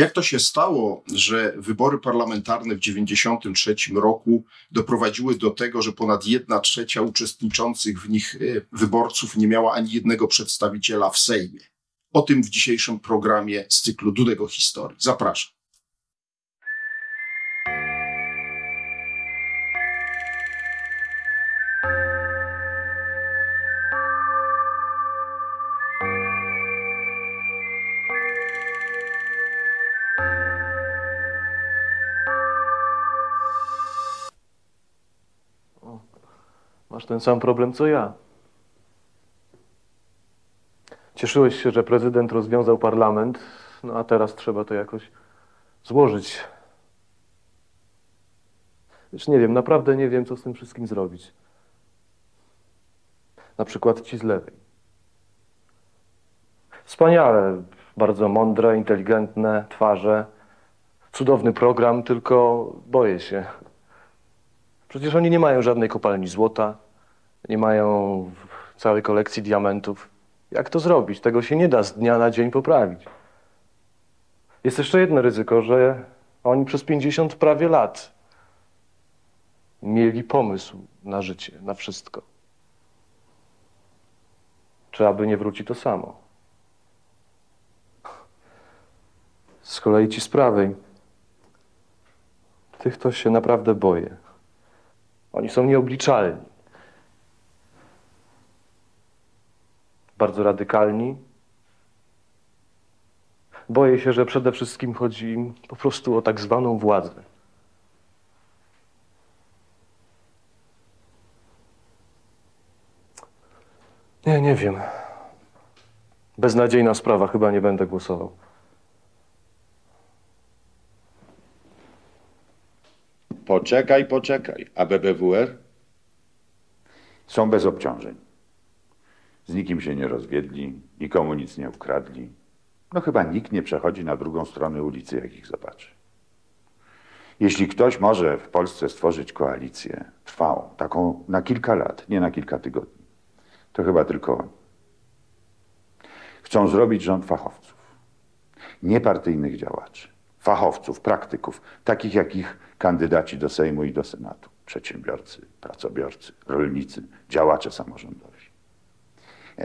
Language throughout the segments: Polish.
Jak to się stało, że wybory parlamentarne w 1993 roku doprowadziły do tego, że ponad jedna trzecia uczestniczących w nich e, wyborców nie miała ani jednego przedstawiciela w Sejmie? O tym w dzisiejszym programie z cyklu Dudego Historii. Zapraszam. Ten sam problem co ja. Cieszyłeś się, że prezydent rozwiązał parlament, no a teraz trzeba to jakoś złożyć. Już nie wiem, naprawdę nie wiem, co z tym wszystkim zrobić. Na przykład ci z lewej. Wspaniale, bardzo mądre, inteligentne twarze, cudowny program, tylko boję się. Przecież oni nie mają żadnej kopalni złota, nie mają całej kolekcji diamentów. Jak to zrobić? Tego się nie da z dnia na dzień poprawić. Jest jeszcze jedno ryzyko, że oni przez 50 prawie lat mieli pomysł na życie, na wszystko. Czy aby nie wróci to samo? Z kolei ci z prawej. Tych to się naprawdę boję. Oni są nieobliczalni. Bardzo radykalni. Boję się, że przede wszystkim chodzi im po prostu o tak zwaną władzę. Nie, nie wiem. Beznadziejna sprawa, chyba nie będę głosował. Poczekaj, poczekaj. A BBWR? Są bez obciążeń. Z nikim się nie rozwiedli, nikomu nic nie ukradli. No chyba nikt nie przechodzi na drugą stronę ulicy, jak ich zobaczy. Jeśli ktoś może w Polsce stworzyć koalicję trwałą, taką na kilka lat, nie na kilka tygodni, to chyba tylko oni. Chcą zrobić rząd fachowców, niepartyjnych działaczy, fachowców, praktyków, takich jak ich kandydaci do Sejmu i do Senatu, przedsiębiorcy, pracobiorcy, rolnicy, działacze samorządowi.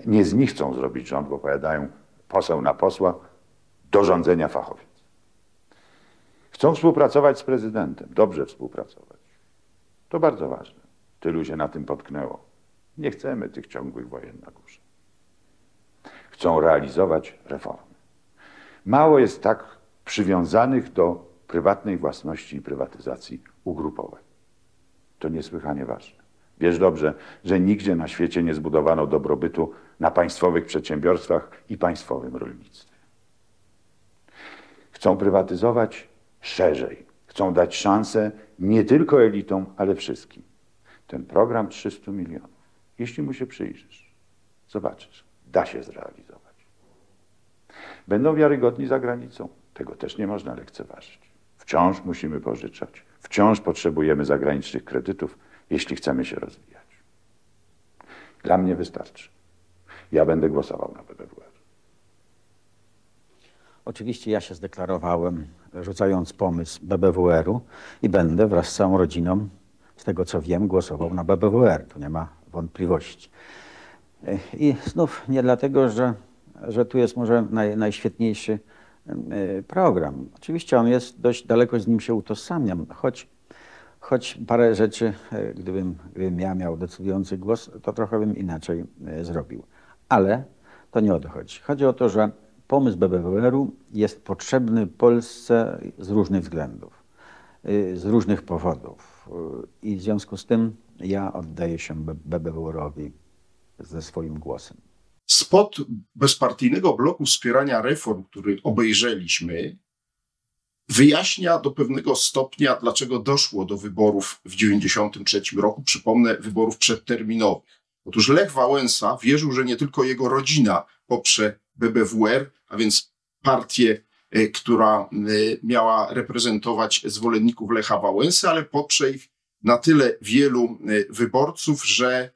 Nie z nich chcą zrobić rząd, bo powiadają poseł na posła do rządzenia fachowiec. Chcą współpracować z prezydentem, dobrze współpracować. To bardzo ważne. Tylu się na tym potknęło. Nie chcemy tych ciągłych wojen na górze. Chcą realizować reformy. Mało jest tak przywiązanych do prywatnej własności i prywatyzacji ugrupowań. To niesłychanie ważne. Wiesz dobrze, że nigdzie na świecie nie zbudowano dobrobytu na państwowych przedsiębiorstwach i państwowym rolnictwie. Chcą prywatyzować szerzej. Chcą dać szansę nie tylko elitom, ale wszystkim. Ten program 300 milionów, jeśli mu się przyjrzysz, zobaczysz, da się zrealizować. Będą wiarygodni za granicą. Tego też nie można lekceważyć. Wciąż musimy pożyczać. Wciąż potrzebujemy zagranicznych kredytów, jeśli chcemy się rozwijać. Dla mnie wystarczy. Ja będę głosował na BBWR. Oczywiście ja się zdeklarowałem, rzucając pomysł BBWR-u i będę wraz z całą rodziną, z tego co wiem, głosował na BBWR. Tu nie ma wątpliwości. I znów nie dlatego, że, że tu jest może naj, najświetniejszy e, program. Oczywiście on jest, dość daleko z nim się utożsamiam, choć, choć parę rzeczy, e, gdybym, gdybym ja miał decydujący głos, to trochę bym inaczej e, zrobił. Ale to nie o to chodzi. Chodzi o to, że pomysł BBWR-u jest potrzebny Polsce z różnych względów, y, z różnych powodów. Y, I w związku z tym ja oddaję się BBWR-owi ze swoim głosem. Spod bezpartyjnego bloku wspierania reform, który obejrzeliśmy, wyjaśnia do pewnego stopnia, dlaczego doszło do wyborów w 1993 roku. Przypomnę, wyborów przedterminowych. Otóż Lech Wałęsa wierzył, że nie tylko jego rodzina poprze BBWR, a więc partię, e, która e, miała reprezentować zwolenników Lecha Wałęsy, ale poprze ich na tyle wielu e, wyborców, że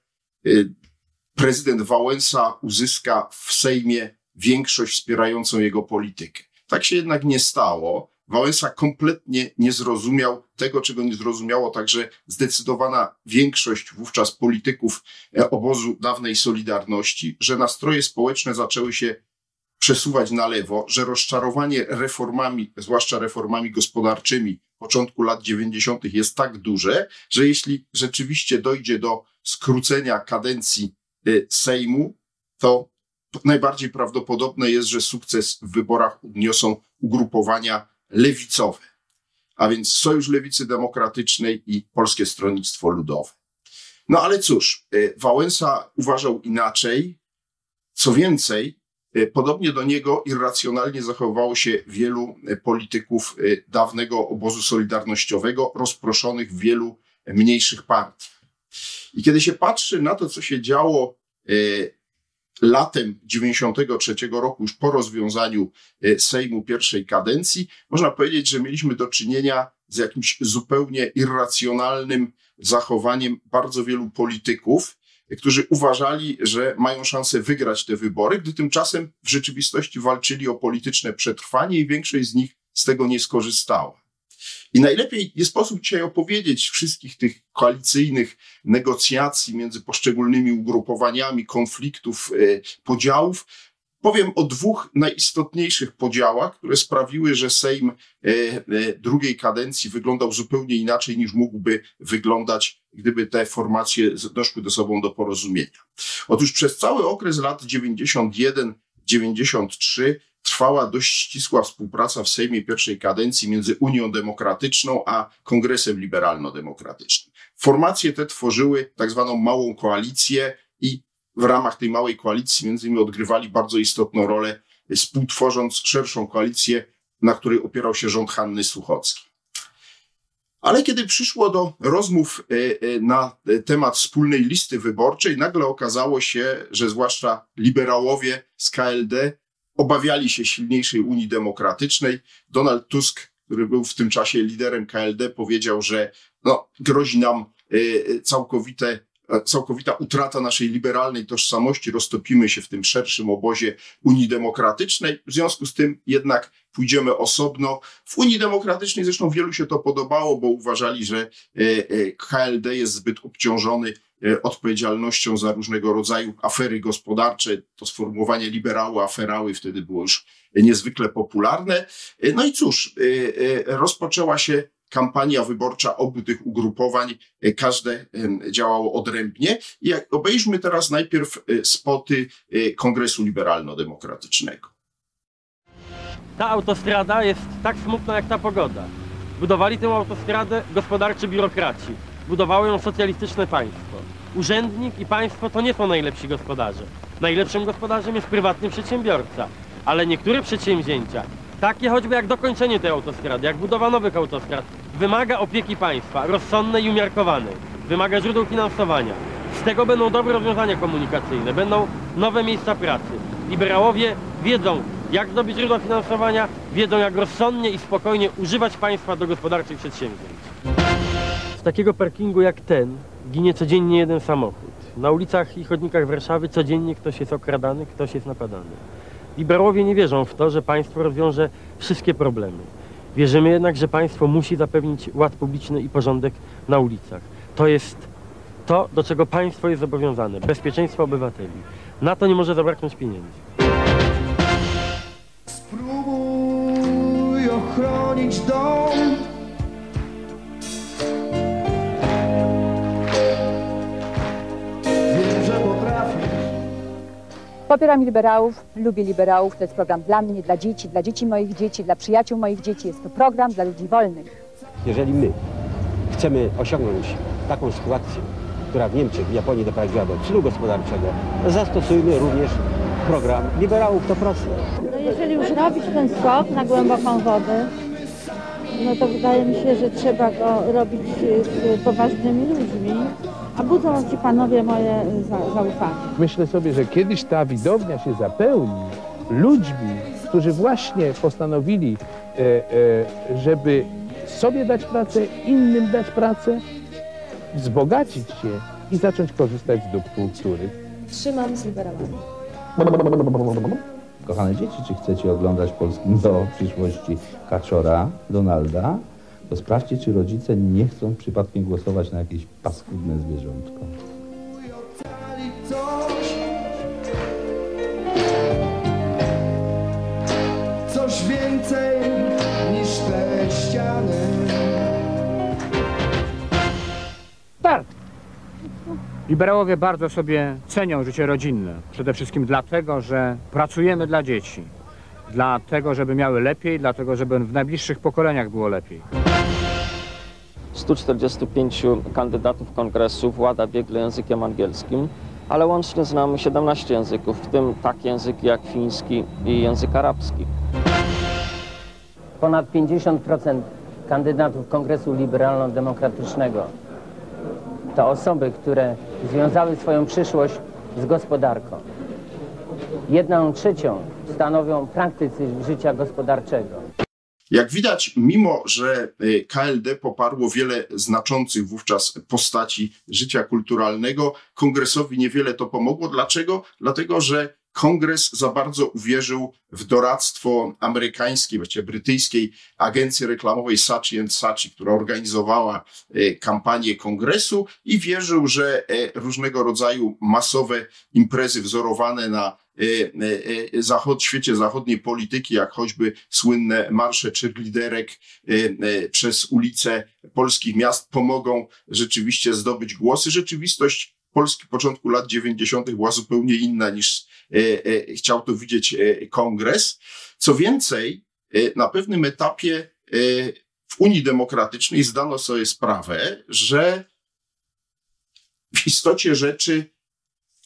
prezydent Wałęsa uzyska w Sejmie większość wspierającą jego politykę. Tak się jednak nie stało. Wałęsa kompletnie nie zrozumiał tego, czego nie zrozumiało także zdecydowana większość wówczas polityków e, obozu dawnej Solidarności, że nastroje społeczne zaczęły się przesuwać na lewo, że rozczarowanie reformami, zwłaszcza reformami gospodarczymi początku lat 90. jest tak duże, że jeśli rzeczywiście dojdzie do skrócenia kadencji y, Sejmu, to najbardziej prawdopodobne jest, że sukces w wyborach odniosą ugrupowania lewicowe, a więc Sojusz Lewicy Demokratycznej i Polskie Stronnictwo Ludowe. No ale cóż, y, Wałęsa uważał inaczej. Co więcej, y, podobnie do niego irracjonalnie zachowywało się wielu y, polityków dawnego obozu solidarnościowego, rozproszonych w wielu mniejszych partii. I kiedy się patrzy na to, co się działo latem 93 roku, już po rozwiązaniu e, Sejmu pierwszej kadencji, można powiedzieć, że mieliśmy do czynienia z jakimś zupełnie irracjonalnym zachowaniem bardzo wielu polityków, którzy uważali, że mają szansę wygrać te wybory, gdy tymczasem w rzeczywistości walczyli o polityczne przetrwanie i większość z nich z tego nie skorzystała. I najlepiej nie sposób dzisiaj opowiedzieć wszystkich tych koalicyjnych negocjacji między poszczególnymi ugrupowaniami, konfliktów, e, podziałów. Powiem o dwóch najistotniejszych podziałach, które sprawiły, że Sejm e, e, drugiej kadencji wyglądał zupełnie inaczej niż mógłby wyglądać, gdyby te formacje doszły do sobą do porozumienia. Otóż przez cały okres lat 91 93 trwała dość ścisła współpraca w Sejmie pierwszej kadencji między Unią Demokratyczną a Kongresem Liberalno-Demokratycznym. Formacje te tworzyły tak zwaną małą koalicję i w ramach tej małej koalicji między innymi odgrywali bardzo istotną rolę, współtworząc szerszą koalicję, na której opierał się rząd Hanny Suchocki. Ale kiedy przyszło do rozmów e, e, na temat wspólnej listy wyborczej, nagle okazało się, że zwłaszcza liberałowie z KLD obawiali się silniejszej Unii Demokratycznej. Donald Tusk, który był w tym czasie liderem KLD, powiedział, że no, grozi nam y, całkowite całkowita utrata naszej liberalnej tożsamości, roztopimy się w tym szerszym obozie Unii Demokratycznej. W związku z tym jednak pójdziemy osobno. W Unii Demokratycznej zresztą wielu się to podobało, bo uważali, że y, y, KLD jest zbyt obciążony E, odpowiedzialnością za różnego rodzaju afery gospodarcze. To sformułowanie liberały, aferały wtedy było już niezwykle popularne. E, no i cóż, e, rozpoczęła się kampania wyborcza obu tych ugrupowań, każde działało odrębnie. I obejrzmy teraz najpierw spoty Kongresu Liberalno-Demokratycznego. Ta autostrada jest tak smutna jak ta pogoda. Budowali tę autostradę gospodarczy biurokraci. Budowało ją socjalistyczne państwo urzędnik i państwo to nie są najlepsi gospodarze. Najlepszym gospodarzem jest prywatny przedsiębiorca. Ale niektóre przedsięwzięcia, takie choćby jak dokończenie tej autostrady, jak budowa nowych autostrad, wymaga opieki państwa, rozsądnej i umiarkowanej. Wymaga źródeł finansowania. Z tego będą dobre rozwiązania komunikacyjne, będą nowe miejsca pracy. Liberałowie wiedzą, jak zdobyć źródła finansowania, wiedzą, jak rozsądnie i spokojnie używać państwa do gospodarczych przedsięwzięć. Z takiego parkingu jak ten ginie codziennie jeden samochód. Na ulicach i chodnikach Warszawy codziennie ktoś jest okradany, ktoś jest napadany. Liberałowie nie wierzą w to, że państwo rozwiąże wszystkie problemy. Wierzymy jednak, że państwo musi zapewnić ład publiczny i porządek na ulicach. To jest to, do czego państwo jest zobowiązane. Bezpieczeństwo obywateli. Na to nie może zabraknąć pieniędzy. Spróbuj ochronić dom Popieram liberałów, lubię liberałów. To jest program dla mnie, dla dzieci, dla dzieci moich dzieci, dla przyjaciół moich dzieci. Jest to program dla ludzi wolnych. Jeżeli my chcemy osiągnąć taką sytuację, która w Niemczech, w Japonii doprowadziła do czynu gospodarczego, zastosujmy również program liberałów, to proste. No jeżeli już robić ten skok na głęboką wodę, no to wydaje mi się, że trzeba go robić z poważnymi ludźmi, a budzą ci panowie moje zaufanie. Myślę sobie, że kiedyś ta widownia się zapełni ludźmi, którzy właśnie postanowili, e, e, żeby sobie dać pracę, innym dać pracę, wzbogacić się i zacząć korzystać z dóbr kultury. Trzymam z liberałami. Kochane dzieci, czy chcecie oglądać polskim do przyszłości Kaczora, Donalda, to sprawdźcie, czy rodzice nie chcą przypadkiem głosować na jakieś paskudne zwierzątko. Coś więcej niż te ściany. Tak. Liberałowie bardzo sobie cenią życie rodzinne. Przede wszystkim dlatego, że pracujemy dla dzieci. Dlatego, żeby miały lepiej, dlatego, żeby w najbliższych pokoleniach było lepiej. 145 kandydatów kongresu włada biegle językiem angielskim, ale łącznie znamy 17 języków, w tym takie języki jak fiński i język arabski. Ponad 50% kandydatów Kongresu Liberalno-Demokratycznego to osoby, które związały swoją przyszłość z gospodarką. Jedną trzecią stanowią praktycy życia gospodarczego. Jak widać, mimo że y, KLD poparło wiele znaczących wówczas postaci życia kulturalnego, kongresowi niewiele to pomogło. Dlaczego? Dlatego, że kongres za bardzo uwierzył w doradztwo amerykańskiej, właściwie brytyjskiej agencji reklamowej Saatchi Saatchi, która organizowała y, kampanię kongresu i wierzył, że e, różnego rodzaju masowe imprezy wzorowane na zachod, świecie zachodniej polityki, jak choćby słynne marsze cheerleaderek przez ulice polskich miast pomogą rzeczywiście zdobyć głosy. Rzeczywistość Polski początku lat 90. była zupełnie inna niż chciał to widzieć kongres. Co więcej, na pewnym etapie w Unii Demokratycznej zdano sobie sprawę, że w istocie rzeczy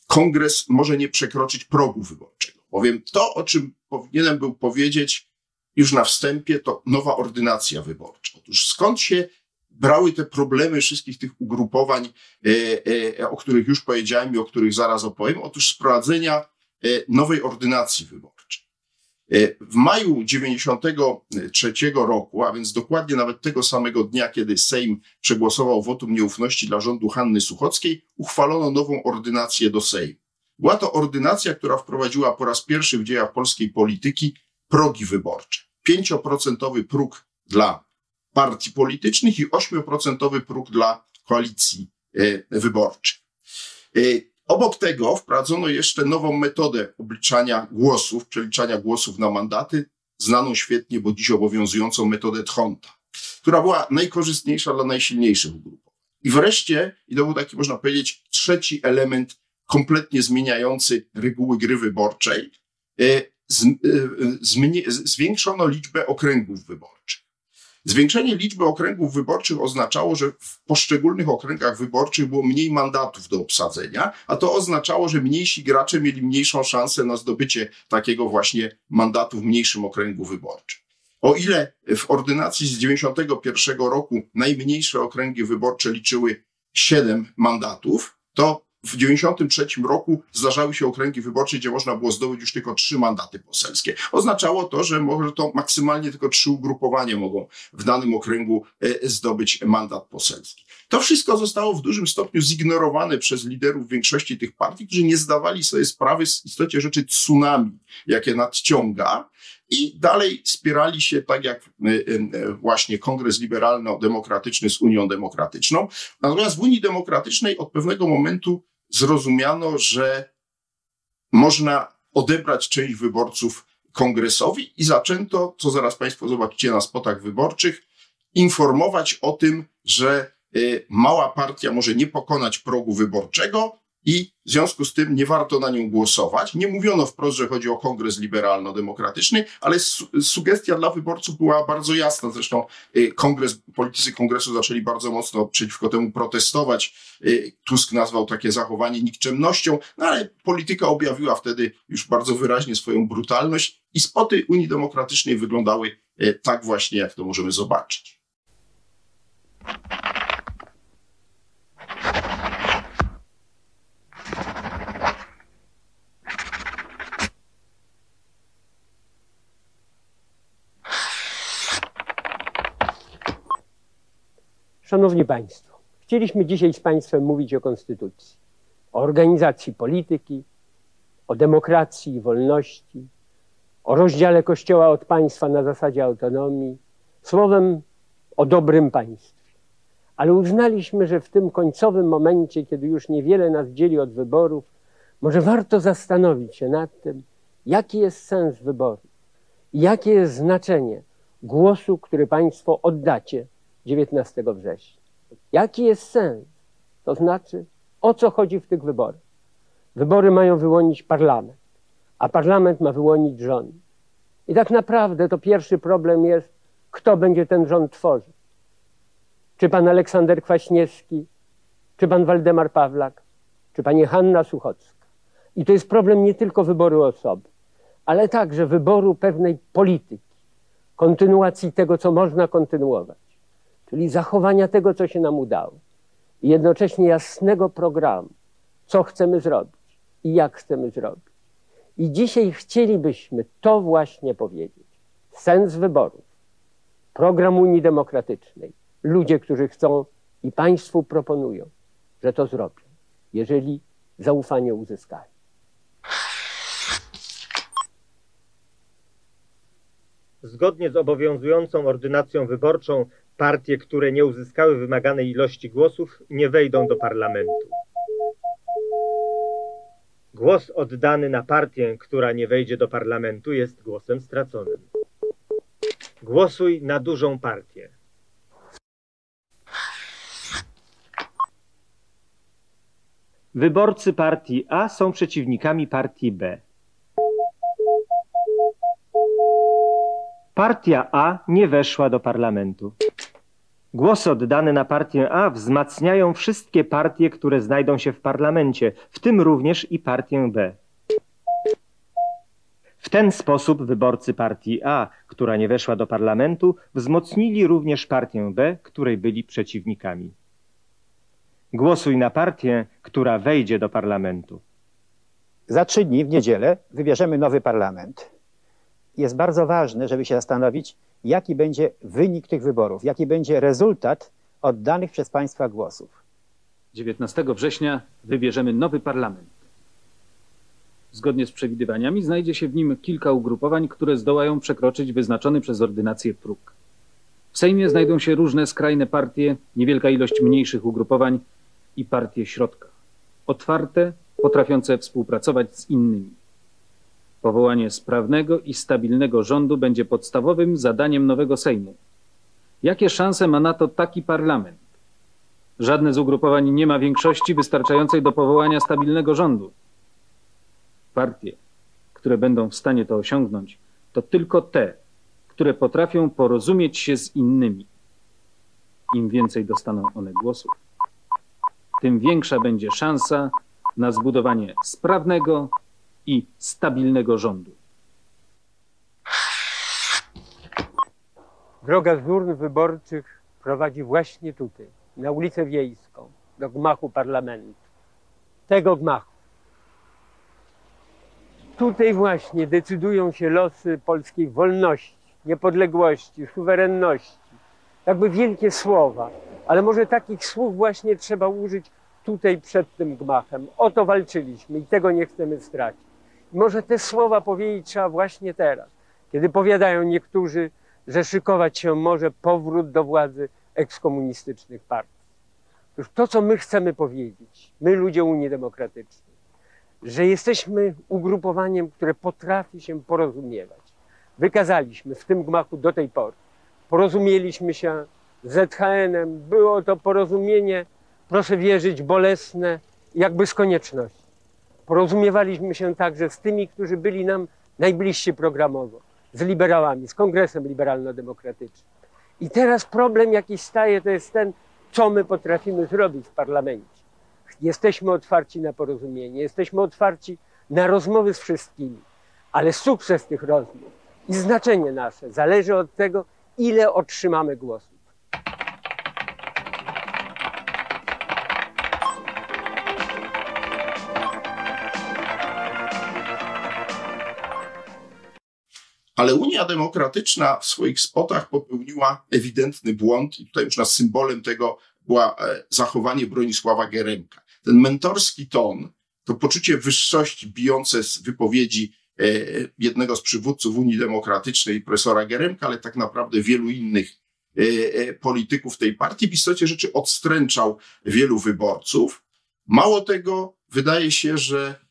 kongres może nie przekroczyć progu wyborczego. Bowiem to, o czym powinienem był powiedzieć już na wstępie, to nowa ordynacja wyborcza. Otóż skąd się brały te problemy wszystkich tych ugrupowań, e, e, o których już powiedziałem i o których zaraz opowiem, otóż z prowadzenia e, nowej ordynacji wyborczej. W maju 93 roku, a więc dokładnie nawet tego samego dnia, kiedy Sejm przegłosował wotum nieufności dla rządu Hanny Suchockiej, uchwalono nową ordynację do Sejmu. Była to ordynacja, która wprowadziła po raz pierwszy w dziejach polskiej polityki progi wyborcze. Pięcioprocentowy próg dla partii politycznych i 8% próg dla koalicji e, wyborczej. E, obok tego wprowadzono jeszcze nową metodę obliczania głosów, przeliczania głosów na mandaty, znaną świetnie, bo dziś obowiązującą metodę Tchonta, która była najkorzystniejsza dla najsilniejszych ugrupowań. I wreszcie, i to był taki, można powiedzieć, trzeci element kompletnie zmieniający reguły gry wyborczej, e, zwiększono liczbę okręgów wyborczych. Zwiększenie liczby okręgów wyborczych oznaczało, że w poszczególnych okręgach wyborczych było mniej mandatów do obsadzenia, a to oznaczało, że mniejsi gracze mieli mniejszą szansę na zdobycie takiego właśnie mandatu w mniejszym okręgu wyborczym. O ile w ordynacji z 91 roku najmniejsze okręgi wyborcze liczyły 7 mandatów, to w 93 roku zdarzały się okręgi wyborcze, gdzie można było zdobyć już tylko trzy mandaty poselskie. Oznaczało to, że może to maksymalnie tylko trzy ugrupowania mogą w danym okręgu e, zdobyć mandat poselski. To wszystko zostało w dużym stopniu zignorowane przez liderów większości tych partii, którzy nie zdawali sobie sprawy z istocie rzeczy tsunami, jakie nadciąga i dalej spierali się, tak jak e, e, właśnie Kongres Liberalno-Demokratyczny z Unią Demokratyczną. Natomiast w Unii Demokratycznej od pewnego momentu zrozumiano, że można odebrać część wyborców kongresowi i zaczęto, co zaraz Państwo zobaczycie na spotach wyborczych, informować o tym, że y, mała partia może nie pokonać progu wyborczego, i w związku z tym nie warto na nią głosować. Nie mówiono wprost, że chodzi o kongres liberalno-demokratyczny, ale su sugestia dla wyborców była bardzo jasna. Zresztą y, kongres, politycy kongresu zaczęli bardzo mocno przeciwko temu protestować. Y, Tusk nazwał takie zachowanie nikczemnością, no ale polityka objawiła wtedy już bardzo wyraźnie swoją brutalność i spoty Unii Demokratycznej wyglądały y, tak właśnie, jak to możemy zobaczyć. Szanowni Państwo, chcieliśmy dzisiaj z Państwem mówić o Konstytucji, o organizacji polityki, o demokracji i wolności, o rozdziale Kościoła od państwa na zasadzie autonomii, słowem o dobrym państwie. Ale uznaliśmy, że w tym końcowym momencie, kiedy już niewiele nas dzieli od wyborów, może warto zastanowić się nad tym, jaki jest sens wyboru i jakie jest znaczenie głosu, który Państwo oddacie 19 września. Jaki jest sens? To znaczy, o co chodzi w tych wyborach? Wybory mają wyłonić parlament, a parlament ma wyłonić rząd. I tak naprawdę to pierwszy problem jest, kto będzie ten rząd tworzył. Czy pan Aleksander Kwaśniewski, czy pan Waldemar Pawlak, czy pani Hanna Suchocka. I to jest problem nie tylko wyboru osoby, ale także wyboru pewnej polityki, kontynuacji tego, co można kontynuować, czyli zachowania tego, co się nam udało i jednocześnie jasnego programu, co chcemy zrobić i jak chcemy zrobić. I dzisiaj chcielibyśmy to właśnie powiedzieć. Sens wyborów, program Unii Demokratycznej, ludzie, którzy chcą i państwu proponują, że to zrobią, jeżeli zaufanie uzyskają. Zgodnie z obowiązującą ordynacją wyborczą, partie, które nie uzyskały wymaganej ilości głosów, nie wejdą do parlamentu. Głos oddany na partię, która nie wejdzie do parlamentu, jest głosem straconym. Głosuj na dużą partię. Wyborcy partii A są przeciwnikami partii B. Partia A nie weszła do parlamentu. Głosy oddane na partię A wzmacniają wszystkie partie, które znajdą się w parlamencie, w tym również i partię B. W ten sposób wyborcy partii A, która nie weszła do parlamentu, wzmocnili również partię B, której byli przeciwnikami. Głosuj na partię, która wejdzie do parlamentu. Za trzy dni, w niedzielę, wybierzemy nowy parlament. Jest bardzo ważne, żeby się zastanowić, jaki będzie wynik tych wyborów, jaki będzie rezultat oddanych przez Państwa głosów. 19 września wybierzemy nowy parlament. Zgodnie z przewidywaniami znajdzie się w nim kilka ugrupowań, które zdołają przekroczyć wyznaczony przez ordynację próg. W Sejmie znajdą się różne skrajne partie, niewielka ilość mniejszych ugrupowań i partie środka. Otwarte, potrafiące współpracować z innymi. Powołanie sprawnego i stabilnego rządu będzie podstawowym zadaniem nowego Sejmu. Jakie szanse ma na to taki parlament? Żadne z ugrupowań nie ma większości wystarczającej do powołania stabilnego rządu. Partie, które będą w stanie to osiągnąć, to tylko te, które potrafią porozumieć się z innymi. Im więcej dostaną one głosów, tym większa będzie szansa na zbudowanie sprawnego i stabilnego rządu. Droga z urn wyborczych prowadzi właśnie tutaj, na ulicę Wiejską, do gmachu parlamentu. Tego gmachu. Tutaj właśnie decydują się losy polskiej wolności, niepodległości, suwerenności. Jakby wielkie słowa, ale może takich słów właśnie trzeba użyć tutaj przed tym gmachem. O to walczyliśmy i tego nie chcemy stracić. Może te słowa powiedzieć trzeba właśnie teraz, kiedy powiadają niektórzy, że szykować się może powrót do władzy ekskomunistycznych partii. Otóż to, co my chcemy powiedzieć, my ludzie Unii Demokratycznej, że jesteśmy ugrupowaniem, które potrafi się porozumiewać. Wykazaliśmy w tym gmachu do tej pory. Porozumieliśmy się z ZHN-em. Było to porozumienie, proszę wierzyć, bolesne, jakby z konieczności. Porozumiewaliśmy się także z tymi, którzy byli nam najbliżsi programowo, z liberałami, z Kongresem Liberalno-Demokratycznym. I teraz problem, jaki staje, to jest ten, co my potrafimy zrobić w parlamencie. Jesteśmy otwarci na porozumienie, jesteśmy otwarci na rozmowy z wszystkimi, ale sukces tych rozmów i znaczenie nasze zależy od tego, ile otrzymamy głosów. Ale Unia Demokratyczna w swoich spotach popełniła ewidentny błąd i tutaj już symbolem tego była e, zachowanie Bronisława Geremka. Ten mentorski ton, to poczucie wyższości bijące z wypowiedzi e, jednego z przywódców Unii Demokratycznej, profesora Geremka, ale tak naprawdę wielu innych e, polityków tej partii. W istocie rzeczy odstręczał wielu wyborców. Mało tego, wydaje się, że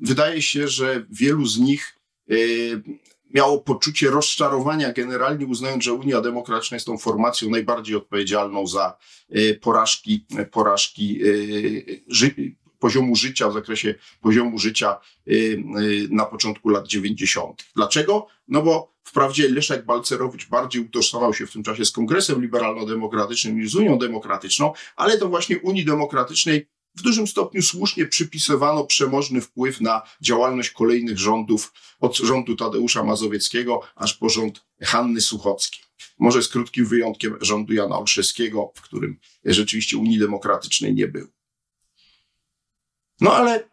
wydaje się, że wielu z nich miało poczucie rozczarowania generalnie, uznając, że Unia Demokratyczna jest tą formacją najbardziej odpowiedzialną za e, porażki, porażki e, ży, poziomu życia, w zakresie poziomu życia e, na początku lat 90. Dlaczego? No bo wprawdzie Leszek Balcerowicz bardziej utożsamiał się w tym czasie z Kongresem Liberalno-Demokratycznym niż z Unią Demokratyczną, ale to właśnie Unii Demokratycznej w dużym stopniu słusznie przypisywano przemożny wpływ na działalność kolejnych rządów, od rządu Tadeusza Mazowieckiego aż po rząd Hanny Suchockiej. Może z krótkim wyjątkiem rządu Jana Olszewskiego, w którym rzeczywiście Unii Demokratycznej nie było. No ale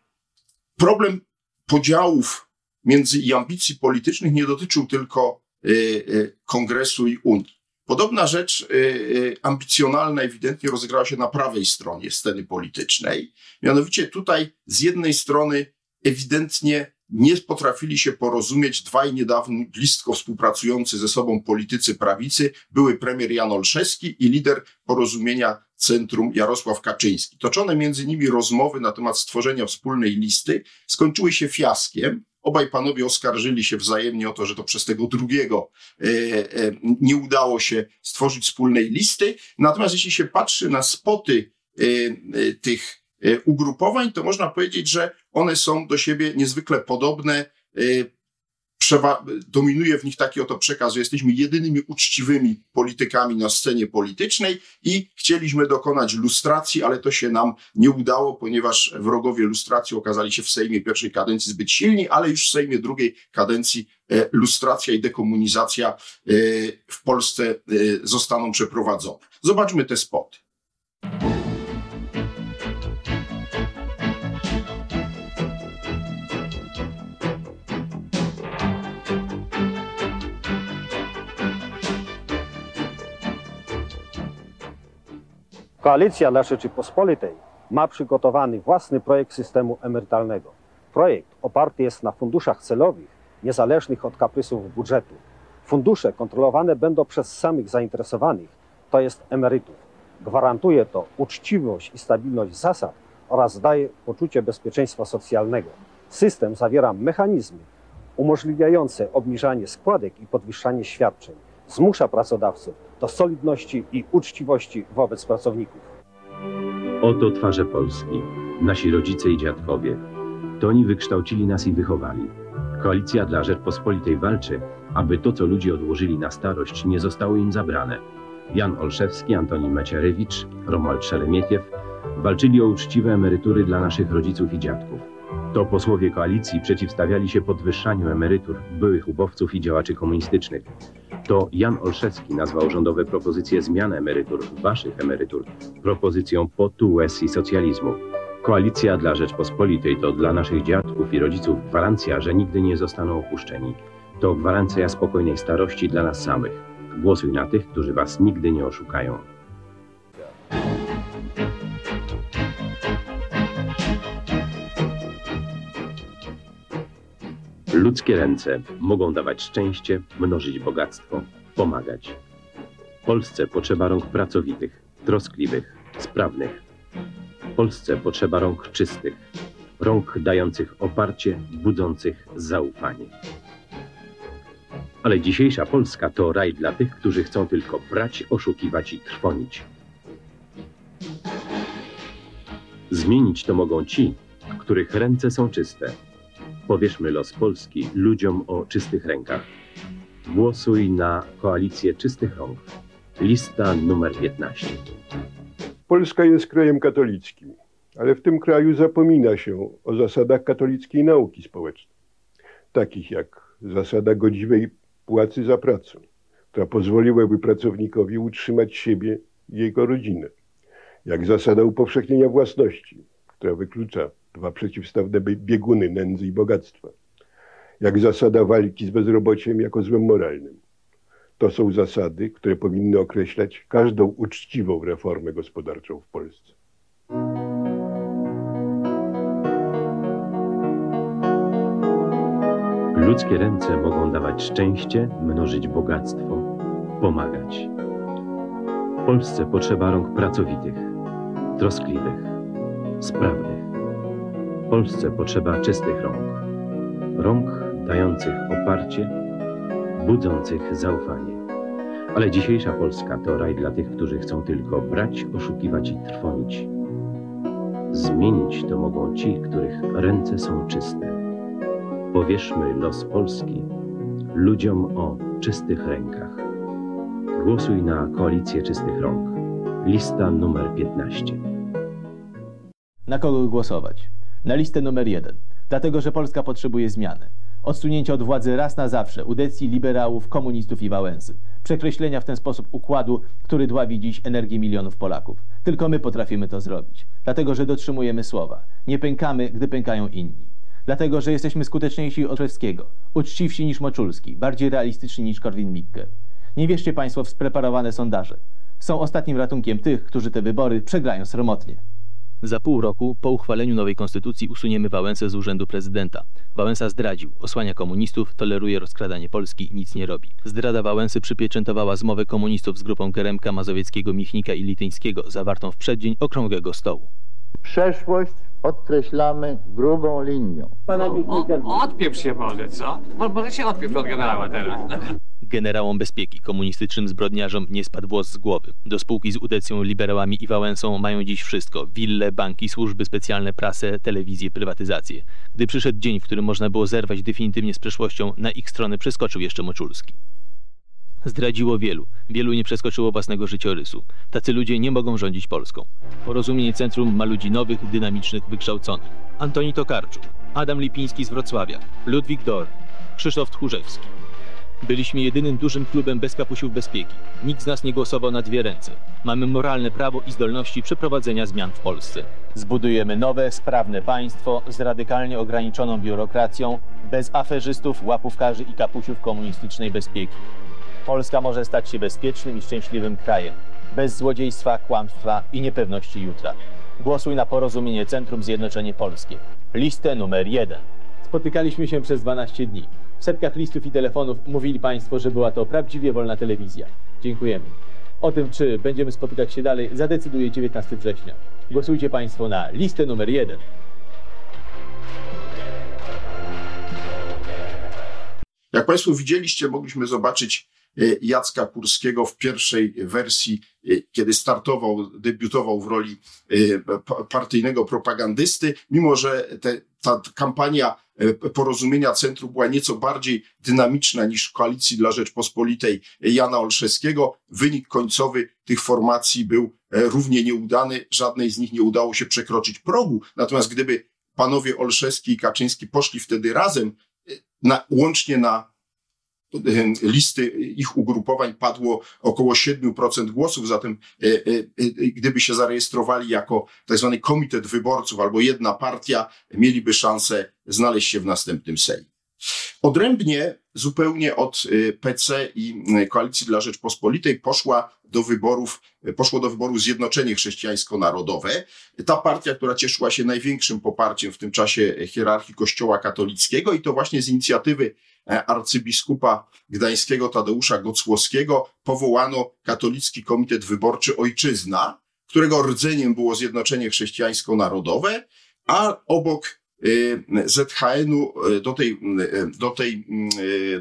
problem podziałów między i ambicji politycznych nie dotyczył tylko y, y, Kongresu i Unii. Podobna rzecz y, y, ambicjonalna ewidentnie rozegrała się na prawej stronie sceny politycznej. Mianowicie tutaj z jednej strony ewidentnie nie potrafili się porozumieć dwaj niedawno blisko współpracujący ze sobą politycy prawicy, były premier Jan Olszewski i lider porozumienia Centrum Jarosław Kaczyński. Toczone między nimi rozmowy na temat stworzenia wspólnej listy skończyły się fiaskiem, Obaj panowie oskarżyli się wzajemnie o to, że to przez tego drugiego e, e, nie udało się stworzyć wspólnej listy. Natomiast jeśli się patrzy na spoty e, tych ugrupowań, to można powiedzieć, że one są do siebie niezwykle podobne dominuje w nich taki oto przekaz, że jesteśmy jedynymi uczciwymi politykami na scenie politycznej i chcieliśmy dokonać lustracji, ale to się nam nie udało, ponieważ wrogowie lustracji okazali się w Sejmie pierwszej kadencji zbyt silni, ale już w Sejmie drugiej kadencji e, lustracja i dekomunizacja e, w Polsce e, zostaną przeprowadzone. Zobaczmy te spoty. Koalicja dla Rzeczypospolitej ma przygotowany własny projekt systemu emerytalnego. Projekt oparty jest na funduszach celowych, niezależnych od kaprysów budżetu. Fundusze kontrolowane będą przez samych zainteresowanych, to jest emerytów. Gwarantuje to uczciwość i stabilność zasad oraz daje poczucie bezpieczeństwa socjalnego. System zawiera mechanizmy umożliwiające obniżanie składek i podwyższanie świadczeń. Zmusza pracodawców do solidności i uczciwości wobec pracowników. Oto twarze Polski, nasi rodzice i dziadkowie. To oni wykształcili nas i wychowali. Koalicja dla Rzeczpospolitej walczy, aby to, co ludzie odłożyli na starość, nie zostało im zabrane. Jan Olszewski, Antoni Meciarewicz, Romuald Szeremietiew walczyli o uczciwe emerytury dla naszych rodziców i dziadków. To posłowie koalicji przeciwstawiali się podwyższaniu emerytur byłych ubowców i działaczy komunistycznych. To Jan Olszewski nazwał rządowe propozycje zmian emerytur, waszych emerytur, propozycją potu i socjalizmu. Koalicja dla Rzeczpospolitej to dla naszych dziadków i rodziców gwarancja, że nigdy nie zostaną opuszczeni. To gwarancja spokojnej starości dla nas samych. Głosuj na tych, którzy was nigdy nie oszukają. Ludzkie ręce mogą dawać szczęście, mnożyć bogactwo, pomagać. Polsce potrzeba rąk pracowitych, troskliwych, sprawnych. Polsce potrzeba rąk czystych, rąk dających oparcie, budzących zaufanie. Ale dzisiejsza Polska to raj dla tych, którzy chcą tylko brać, oszukiwać i trwonić. Zmienić to mogą ci, których ręce są czyste, Powierzmy los Polski ludziom o czystych rękach. Głosuj na koalicję czystych rąk. Lista numer 15. Polska jest krajem katolickim, ale w tym kraju zapomina się o zasadach katolickiej nauki społecznej, takich jak zasada godziwej płacy za pracę, która pozwoliłaby pracownikowi utrzymać siebie i jego rodzinę, jak zasada upowszechnienia własności, która wyklucza dwa przeciwstawne bieguny nędzy i bogactwa, jak zasada walki z bezrobociem jako złem moralnym. To są zasady, które powinny określać każdą uczciwą reformę gospodarczą w Polsce. Ludzkie ręce mogą dawać szczęście, mnożyć bogactwo, pomagać. W Polsce potrzeba rąk pracowitych, troskliwych, sprawnych. Polsce potrzeba czystych rąk. Rąk dających oparcie, budzących zaufanie. Ale dzisiejsza Polska to raj dla tych, którzy chcą tylko brać, oszukiwać i trwonić. Zmienić to mogą ci, których ręce są czyste. Powierzmy los Polski ludziom o czystych rękach. Głosuj na koalicję czystych rąk. Lista numer 15. Na kogo głosować? Na listę numer jeden. Dlatego, że Polska potrzebuje zmiany. Odsunięcia od władzy raz na zawsze udecji liberałów, komunistów i Wałęsy. Przekreślenia w ten sposób układu, który dławi dziś energię milionów Polaków. Tylko my potrafimy to zrobić. Dlatego, że dotrzymujemy słowa. Nie pękamy, gdy pękają inni. Dlatego, że jesteśmy skuteczniejsi od Szewskiego, uczciwsi niż Moczulski, bardziej realistyczni niż Korwin-Mikke. Nie wierzcie Państwo w spreparowane sondaże. Są ostatnim ratunkiem tych, którzy te wybory przegrają sromotnie. Za pół roku, po uchwaleniu nowej konstytucji, usuniemy Wałęsę z urzędu prezydenta. Wałęsa zdradził, osłania komunistów, toleruje rozkradanie Polski, nic nie robi. Zdrada Wałęsy przypieczętowała zmowę komunistów z grupą Geremka, Mazowieckiego, Michnika i Lityńskiego, zawartą w przeddzień Okrągłego Stołu. Przeszłość podkreślamy grubą linią. Odpieprz się może, co? Mo- Może się odpieprz od generała teraz. Generałom bezpieki, komunistycznym zbrodniarzom nie spadł włos z głowy. Do spółki z Udecją, liberałami i Wałęsą mają dziś wszystko. Wille, banki, służby specjalne, prasę, telewizję, prywatyzację. Gdy przyszedł dzień, w którym można było zerwać definitywnie z przeszłością, na ich stronę przeskoczył jeszcze Moczulski. Zdradziło wielu. Wielu nie przeskoczyło własnego życiorysu. Tacy ludzie nie mogą rządzić Polską. Porozumienie Centrum ma ludzi nowych, dynamicznych, wykształconych. Antoni Tokarczuk, Adam Lipiński z Wrocławia, Ludwik Dor, Krzysztof Tchórzewski. Byliśmy jedynym dużym klubem bez kapusiów bezpieki. Nikt z nas nie głosował na dwie ręce. Mamy moralne prawo i zdolności przeprowadzenia zmian w Polsce. Zbudujemy nowe, sprawne państwo z radykalnie ograniczoną biurokracją, bez aferzystów, łapówkarzy i kapusiów komunistycznej bezpieki. Polska może stać się bezpiecznym i szczęśliwym krajem, bez złodziejstwa, kłamstwa i niepewności jutra. Głosuj na porozumienie Centrum Zjednoczenie Polskie. Listę numer jeden. Spotykaliśmy się przez 12 dni. W setkach listów i telefonów mówili Państwo, że była to prawdziwie wolna telewizja. Dziękujemy. O tym, czy będziemy spotykać się dalej, zadecyduje 19 września. Głosujcie Państwo na listę numer jeden. Jak Państwo widzieliście, mogliśmy zobaczyć e, Jacka Kurskiego w pierwszej wersji, e, kiedy startował, debiutował w roli e, pa- partyjnego propagandysty, mimo że te, ta kampania porozumienia centrum była nieco bardziej dynamiczna niż w koalicji dla Rzeczpospolitej Jana Olszewskiego. Wynik końcowy tych formacji był e, równie nieudany. Żadnej z nich nie udało się przekroczyć progu. Natomiast gdyby panowie Olszewski i Kaczyński poszli wtedy razem, e, na, łącznie na e, listy ich ugrupowań padło około 7% głosów, zatem e, e, e, gdyby się zarejestrowali jako tak zwany komitet wyborców albo jedna partia, mieliby szansę znaleźć się w następnym Sejmie. Odrębnie zupełnie od PC i Koalicji dla Rzeczpospolitej poszła do wyborów, poszło do wyboru Zjednoczenie Chrześcijańsko-Narodowe. Ta partia, która cieszyła się największym poparciem w tym czasie hierarchii Kościoła katolickiego i to właśnie z inicjatywy e, arcybiskupa gdańskiego Tadeusza Gocłowskiego powołano katolicki komitet wyborczy Ojczyzna, którego rdzeniem było Zjednoczenie Chrześcijańsko-Narodowe, a obok y, ZHN-u y, do, tej, do, tej,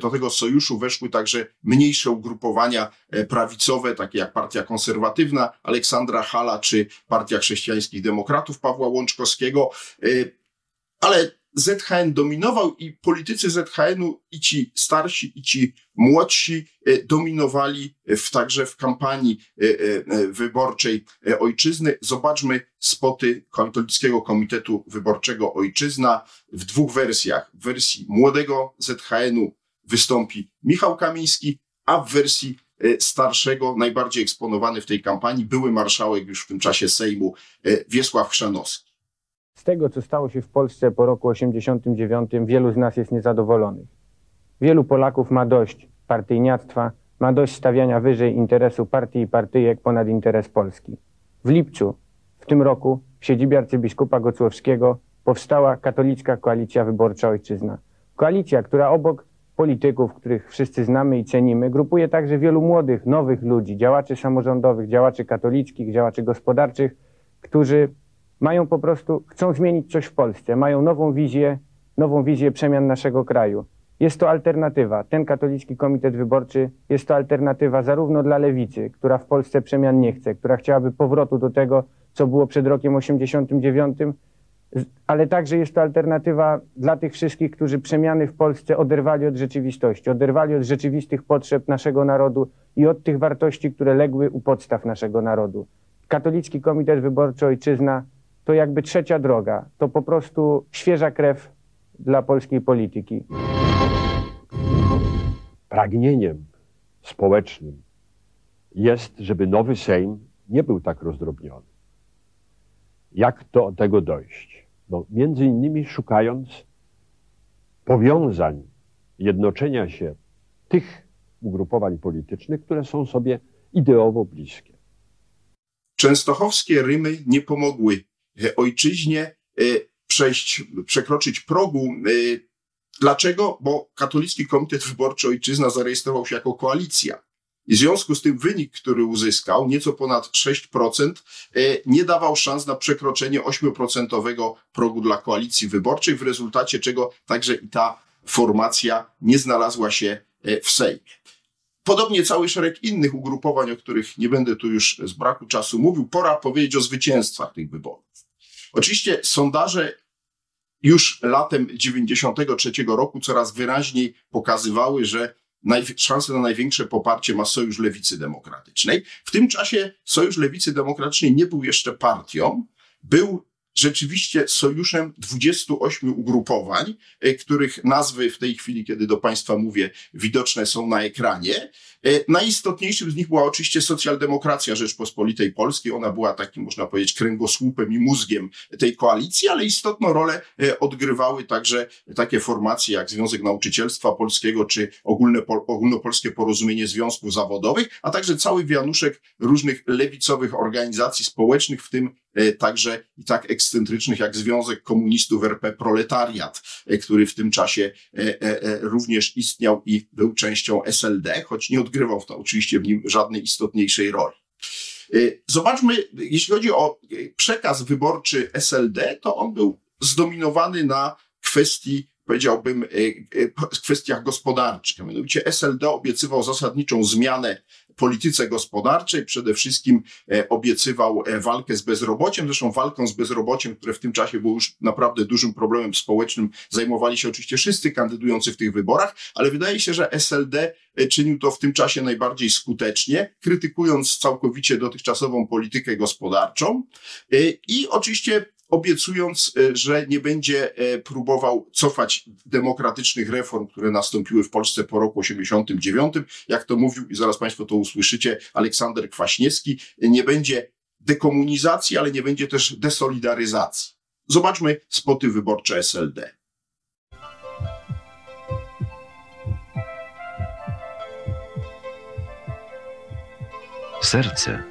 do tego sojuszu weszły także mniejsze ugrupowania e, prawicowe, takie jak Partia Konserwatywna Aleksandra Hala czy Partia Chrześcijańskich Demokratów Pawła Łączkowskiego. Ale ZHN dominował i politycy ZHN-u, i ci starsi, i ci młodsi e, dominowali w, także w kampanii e, e, wyborczej e, ojczyzny. Zobaczmy spoty Katolickiego Komitetu Wyborczego Ojczyzna w dwóch wersjach. W wersji młodego ZHN-u wystąpi Michał Kamiński, a w wersji e, starszego, najbardziej eksponowany w tej kampanii, były marszałek już w tym czasie Sejmu e, Wiesław Chrzanowski. Z tego, co stało się w Polsce po roku 89, wielu z nas jest niezadowolonych. Wielu Polaków ma dość partyjniactwa, ma dość stawiania wyżej interesu partii i partyjek ponad interes Polski. W lipcu w tym roku w siedzibie arcybiskupa Gocłowskiego powstała katolicka koalicja wyborcza Ojczyzna. Koalicja, która obok polityków, których wszyscy znamy i cenimy, grupuje także wielu młodych, nowych ludzi, działaczy samorządowych, działaczy katolickich, działaczy gospodarczych, którzy mają po prostu, chcą zmienić coś w Polsce, mają nową wizję, nową wizję przemian naszego kraju. Jest to alternatywa. Ten katolicki komitet wyborczy jest to alternatywa zarówno dla lewicy, która w Polsce przemian nie chce, która chciałaby powrotu do tego, co było przed rokiem 89, ale także jest to alternatywa dla tych wszystkich, którzy przemiany w Polsce oderwali od rzeczywistości, oderwali od rzeczywistych potrzeb naszego narodu i od tych wartości, które legły u podstaw naszego narodu. Katolicki Komitet Wyborczy Ojczyzna to jakby trzecia droga, to po prostu świeża krew dla polskiej polityki. Pragnieniem społecznym jest, żeby nowy Sejm nie był tak rozdrobniony. Jak do tego dojść? No, między innymi szukając powiązań, jednoczenia się tych ugrupowań politycznych, które są sobie ideowo bliskie. Częstochowskie Rymy nie pomogły ojczyźnie e, przejść, przekroczyć progu. E, dlaczego? Bo Katolicki Komitet Wyborczy Ojczyzna zarejestrował się jako koalicja. I w związku z tym wynik, który uzyskał, nieco ponad 6%, nie dawał szans na przekroczenie 8% progu dla koalicji wyborczej, w rezultacie czego także i ta formacja nie znalazła się w Sejmie. Podobnie cały szereg innych ugrupowań, o których nie będę tu już z braku czasu mówił, pora powiedzieć o zwycięstwach tych wyborów. Oczywiście sondaże już latem 93 roku coraz wyraźniej pokazywały, że szanse na największe poparcie ma Sojusz Lewicy Demokratycznej. W tym czasie Sojusz Lewicy Demokratycznej nie był jeszcze partią, był rzeczywiście sojuszem 28 ugrupowań, e, których nazwy w tej chwili, kiedy do Państwa mówię, widoczne są na ekranie. E, najistotniejszym z nich była oczywiście socjaldemokracja Rzeczpospolitej Polskiej. Ona była takim, można powiedzieć, kręgosłupem i mózgiem tej koalicji, ale istotną rolę e, odgrywały także takie formacje jak Związek Nauczycielstwa Polskiego czy Ogólne, Ogólnopolskie Porozumienie Związków Zawodowych, a także cały wianuszek różnych lewicowych organizacji społecznych, w tym także i tak ekscentrycznych jak Związek Komunistów RP Proletariat, e, który w tym czasie e, również istniał i był częścią SLD, choć nie odgrywał w to oczywiście w nim żadnej istotniejszej roli. Zobaczmy, jeśli chodzi o przekaz wyborczy SLD, to on był zdominowany na kwestii powiedziałbym, kwestiach gospodarczych. Mianowicie SLD obiecywał zasadniczą zmianę polityce gospodarczej. Przede wszystkim e, obiecywał e, walkę z bezrobociem. Zresztą walką z bezrobociem, które w tym czasie było już naprawdę dużym problemem społecznym, zajmowali się oczywiście wszyscy kandydujący w tych wyborach, ale wydaje się, że SLD e, czynił to w tym czasie najbardziej skutecznie, krytykując całkowicie dotychczasową politykę gospodarczą i oczywiście obiecując, e, że nie będzie e, próbował cofać demokratycznych reform, które nastąpiły w Polsce po roku 89. Jak to mówił, i zaraz Państwo to usłyszycie, Aleksander Kwaśniewski, nie będzie dekomunizacji, ale nie będzie też desolidaryzacji. Zobaczmy spoty wyborcze SLD. Serce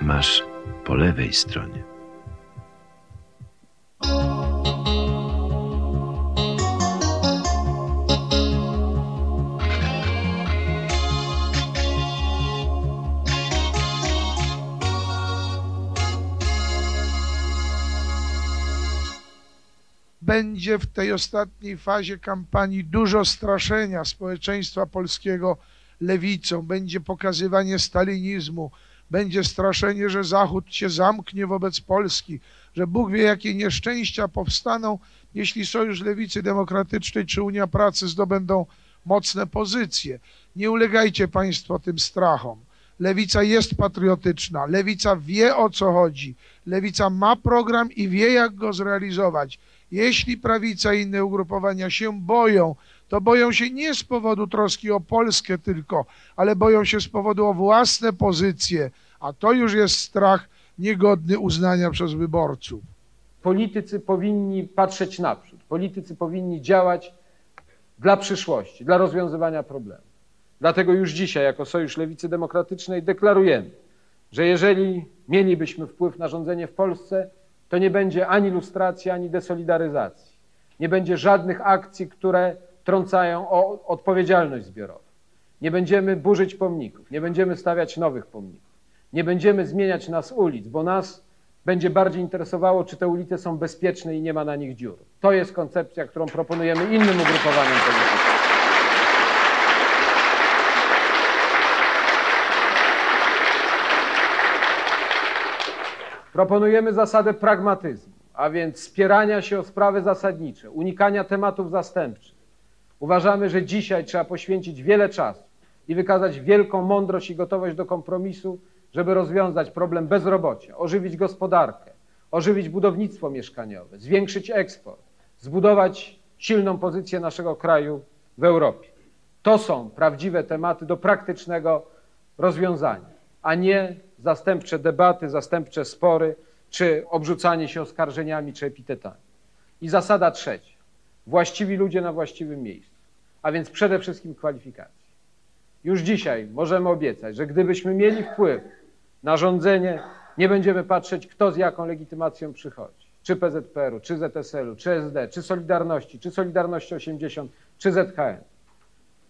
masz po lewej stronie. Będzie w tej ostatniej fazie kampanii dużo straszenia społeczeństwa polskiego lewicą, będzie pokazywanie stalinizmu, będzie straszenie, że Zachód się zamknie wobec Polski, że Bóg wie, jakie nieszczęścia powstaną, jeśli Sojusz Lewicy Demokratycznej czy Unia Pracy zdobędą mocne pozycje. Nie ulegajcie Państwo tym strachom. Lewica jest patriotyczna, lewica wie o co chodzi, lewica ma program i wie jak go zrealizować. Jeśli prawica i inne ugrupowania się boją, to boją się nie z powodu troski o Polskę tylko, ale boją się z powodu o własne pozycje, a to już jest strach niegodny uznania przez wyborców. Politycy powinni patrzeć naprzód, politycy powinni działać dla przyszłości, dla rozwiązywania problemów. Dlatego już dzisiaj, jako Sojusz Lewicy Demokratycznej, deklarujemy, że jeżeli mielibyśmy wpływ na rządzenie w Polsce, to nie będzie ani lustracji, ani desolidaryzacji. Nie będzie żadnych akcji, które trącają o odpowiedzialność zbiorową. Nie będziemy burzyć pomników, nie będziemy stawiać nowych pomników, nie będziemy zmieniać nas ulic, bo nas będzie bardziej interesowało, czy te ulice są bezpieczne i nie ma na nich dziur. To jest koncepcja, którą proponujemy innym ugrupowaniom politycznym. Proponujemy zasadę pragmatyzmu, a więc spierania się o sprawy zasadnicze, unikania tematów zastępczych. Uważamy, że dzisiaj trzeba poświęcić wiele czasu i wykazać wielką mądrość i gotowość do kompromisu, żeby rozwiązać problem bezrobocia, ożywić gospodarkę, ożywić budownictwo mieszkaniowe, zwiększyć eksport, zbudować silną pozycję naszego kraju w Europie. To są prawdziwe tematy do praktycznego rozwiązania, a nie zastępcze debaty, zastępcze spory, czy obrzucanie się oskarżeniami czy epitetami. I zasada trzecia. Właściwi ludzie na właściwym miejscu, a więc przede wszystkim kwalifikacje. Już dzisiaj możemy obiecać, że gdybyśmy mieli wpływ na rządzenie, nie będziemy patrzeć, kto z jaką legitymacją przychodzi. Czy PZPR-u, czy ZSL-u, czy SD, czy Solidarności, czy Solidarności 80, czy ZHN.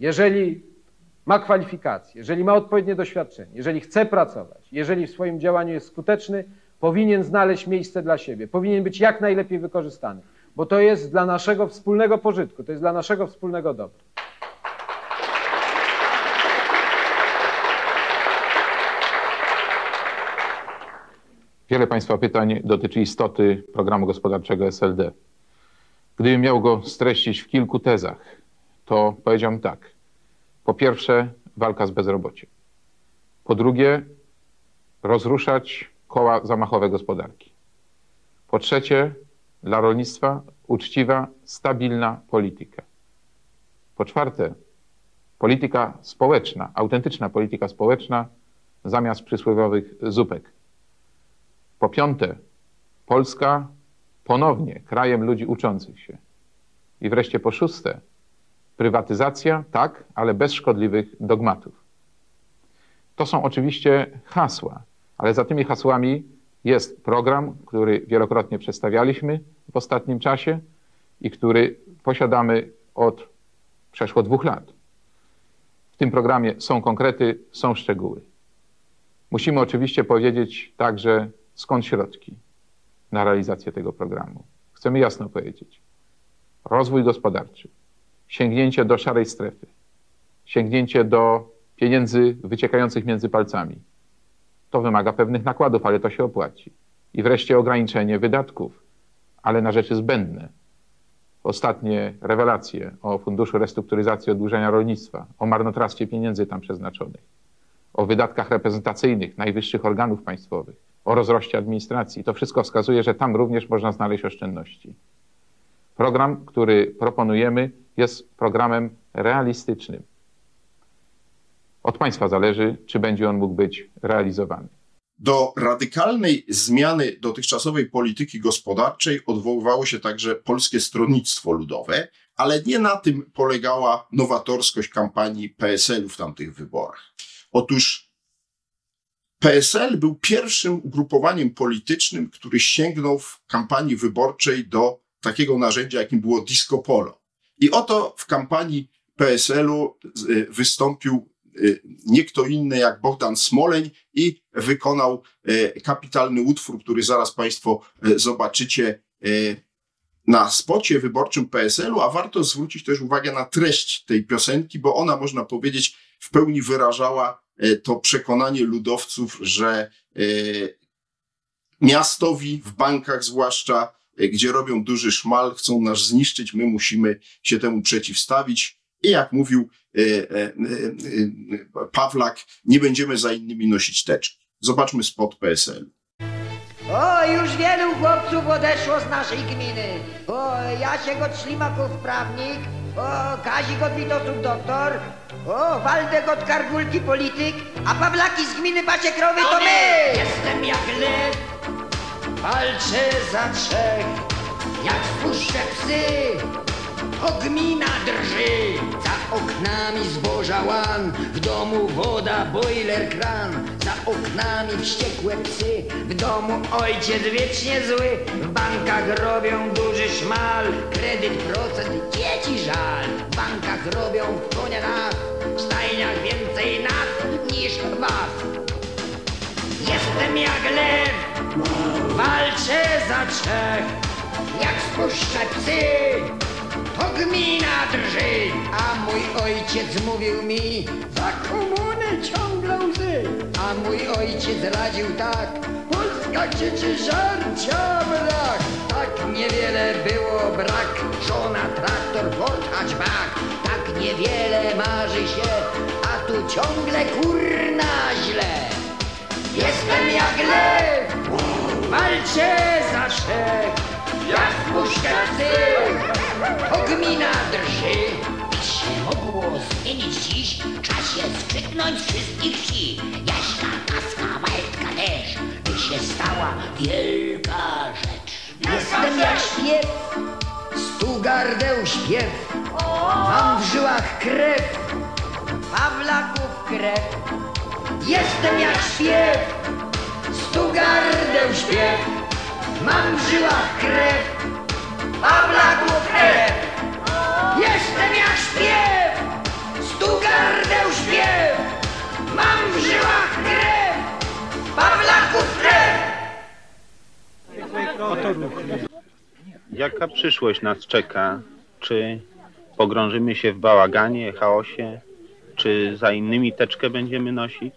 Jeżeli ma kwalifikacje, jeżeli ma odpowiednie doświadczenie, jeżeli chce pracować, jeżeli w swoim działaniu jest skuteczny, powinien znaleźć miejsce dla siebie, powinien być jak najlepiej wykorzystany, bo to jest dla naszego wspólnego pożytku, to jest dla naszego wspólnego dobra. Wiele Państwa pytań dotyczy istoty programu gospodarczego SLD. Gdybym miał go streścić w kilku tezach, to powiedziałbym tak. Po pierwsze, walka z bezrobociem. Po drugie, rozruszać koła zamachowe gospodarki. Po trzecie, dla rolnictwa uczciwa, stabilna polityka. Po czwarte, polityka społeczna, autentyczna polityka społeczna zamiast przysłowiowych zupek. Po piąte, Polska ponownie krajem ludzi uczących się. I wreszcie po szóste, prywatyzacja, tak, ale bez szkodliwych dogmatów. To są oczywiście hasła, ale za tymi hasłami jest program, który wielokrotnie przedstawialiśmy w ostatnim czasie i który posiadamy od przeszło dwóch lat. W tym programie są konkrety, są szczegóły. Musimy oczywiście powiedzieć także, skąd środki na realizację tego programu. Chcemy jasno powiedzieć. Rozwój gospodarczy, sięgnięcie do szarej strefy, sięgnięcie do pieniędzy wyciekających między palcami. To wymaga pewnych nakładów, ale to się opłaci. I wreszcie ograniczenie wydatków, ale na rzeczy zbędne. Ostatnie rewelacje o Funduszu Restrukturyzacji Oddłużenia Rolnictwa, o marnotrawstwie pieniędzy tam przeznaczonych, o wydatkach reprezentacyjnych najwyższych organów państwowych, o rozroście administracji. To wszystko wskazuje, że tam również można znaleźć oszczędności. Program, który proponujemy, jest programem realistycznym. Od państwa zależy, czy będzie on mógł być realizowany. Do radykalnej zmiany dotychczasowej polityki gospodarczej odwoływało się także Polskie Stronnictwo Ludowe, ale nie na tym polegała nowatorskość kampanii PSL-u w tamtych wyborach. Otóż PSL był pierwszym ugrupowaniem politycznym, który sięgnął w kampanii wyborczej do takiego narzędzia, jakim było disco polo. I oto w kampanii PSL-u y, wystąpił y, nie kto inny jak Bogdan Smoleń i wykonał y, kapitalny utwór, który zaraz Państwo zobaczycie na spocie wyborczym PSL-u, a warto zwrócić też uwagę na treść tej piosenki, bo ona, można powiedzieć, w pełni wyrażała to przekonanie ludowców, że miastowi, w bankach zwłaszcza, E, gdzie robią duży szmal, chcą nas zniszczyć, my musimy się temu przeciwstawić. I jak mówił e, e, Pawlak, nie będziemy za innymi nosić teczki. Zobaczmy spot PSL. O, już wielu chłopców odeszło z naszej gminy. O, Jasiek od Ślimaków prawnik, o, Kazik od Witosów doktor, o, Waldek od Kargulki polityk, a Pawlaki z gminy Pasiekrowy to my! Jestem jak lew, Walczę za trzech, jak wpuszczę psy. to gmina drży. Za oknami zboża łan, w domu woda, boiler, kran. Za oknami wściekłe psy, w domu ojciec wiecznie zły. W bankach robią duży szmal, kredyt, procent, dzieci żal. W bankach robią konia nas, w stajniach więcej nas niż was. Jestem jak lew, walczę za trzech, jak spuszczę psy, to gmina drży. A mój ojciec mówił mi, za komuny ciągle łzy. A mój ojciec radził tak, Polska krzyczy żarcia brak. Tak niewiele było brak, żona, traktor, Ford, hatchback. Tak niewiele marzy się, a tu ciągle kurna źle. Jestem jak lew, walczę za trzech, jak puszka psy, ogmina drży. Się mogło zmienić dziś, czasie skrzyknąć wszystkich wsi. Jaśka, Kaska, Waldka też, się stała wielka rzecz. Jestem jak śpiew, stu gardeł śpiew, mam w żyłach krew, Pawlaków krew. Jestem jak śpiew, stu gardeł śpiew, mam w żyłach krew, Pawlaków krew. Jestem jak śpiew, stu gardeł śpiew, mam w żyłach krew, Pawlaków krew. Jaka przyszłość nas czeka? Czy pogrążymy się w bałaganie, chaosie? Czy za innymi teczkę będziemy nosić?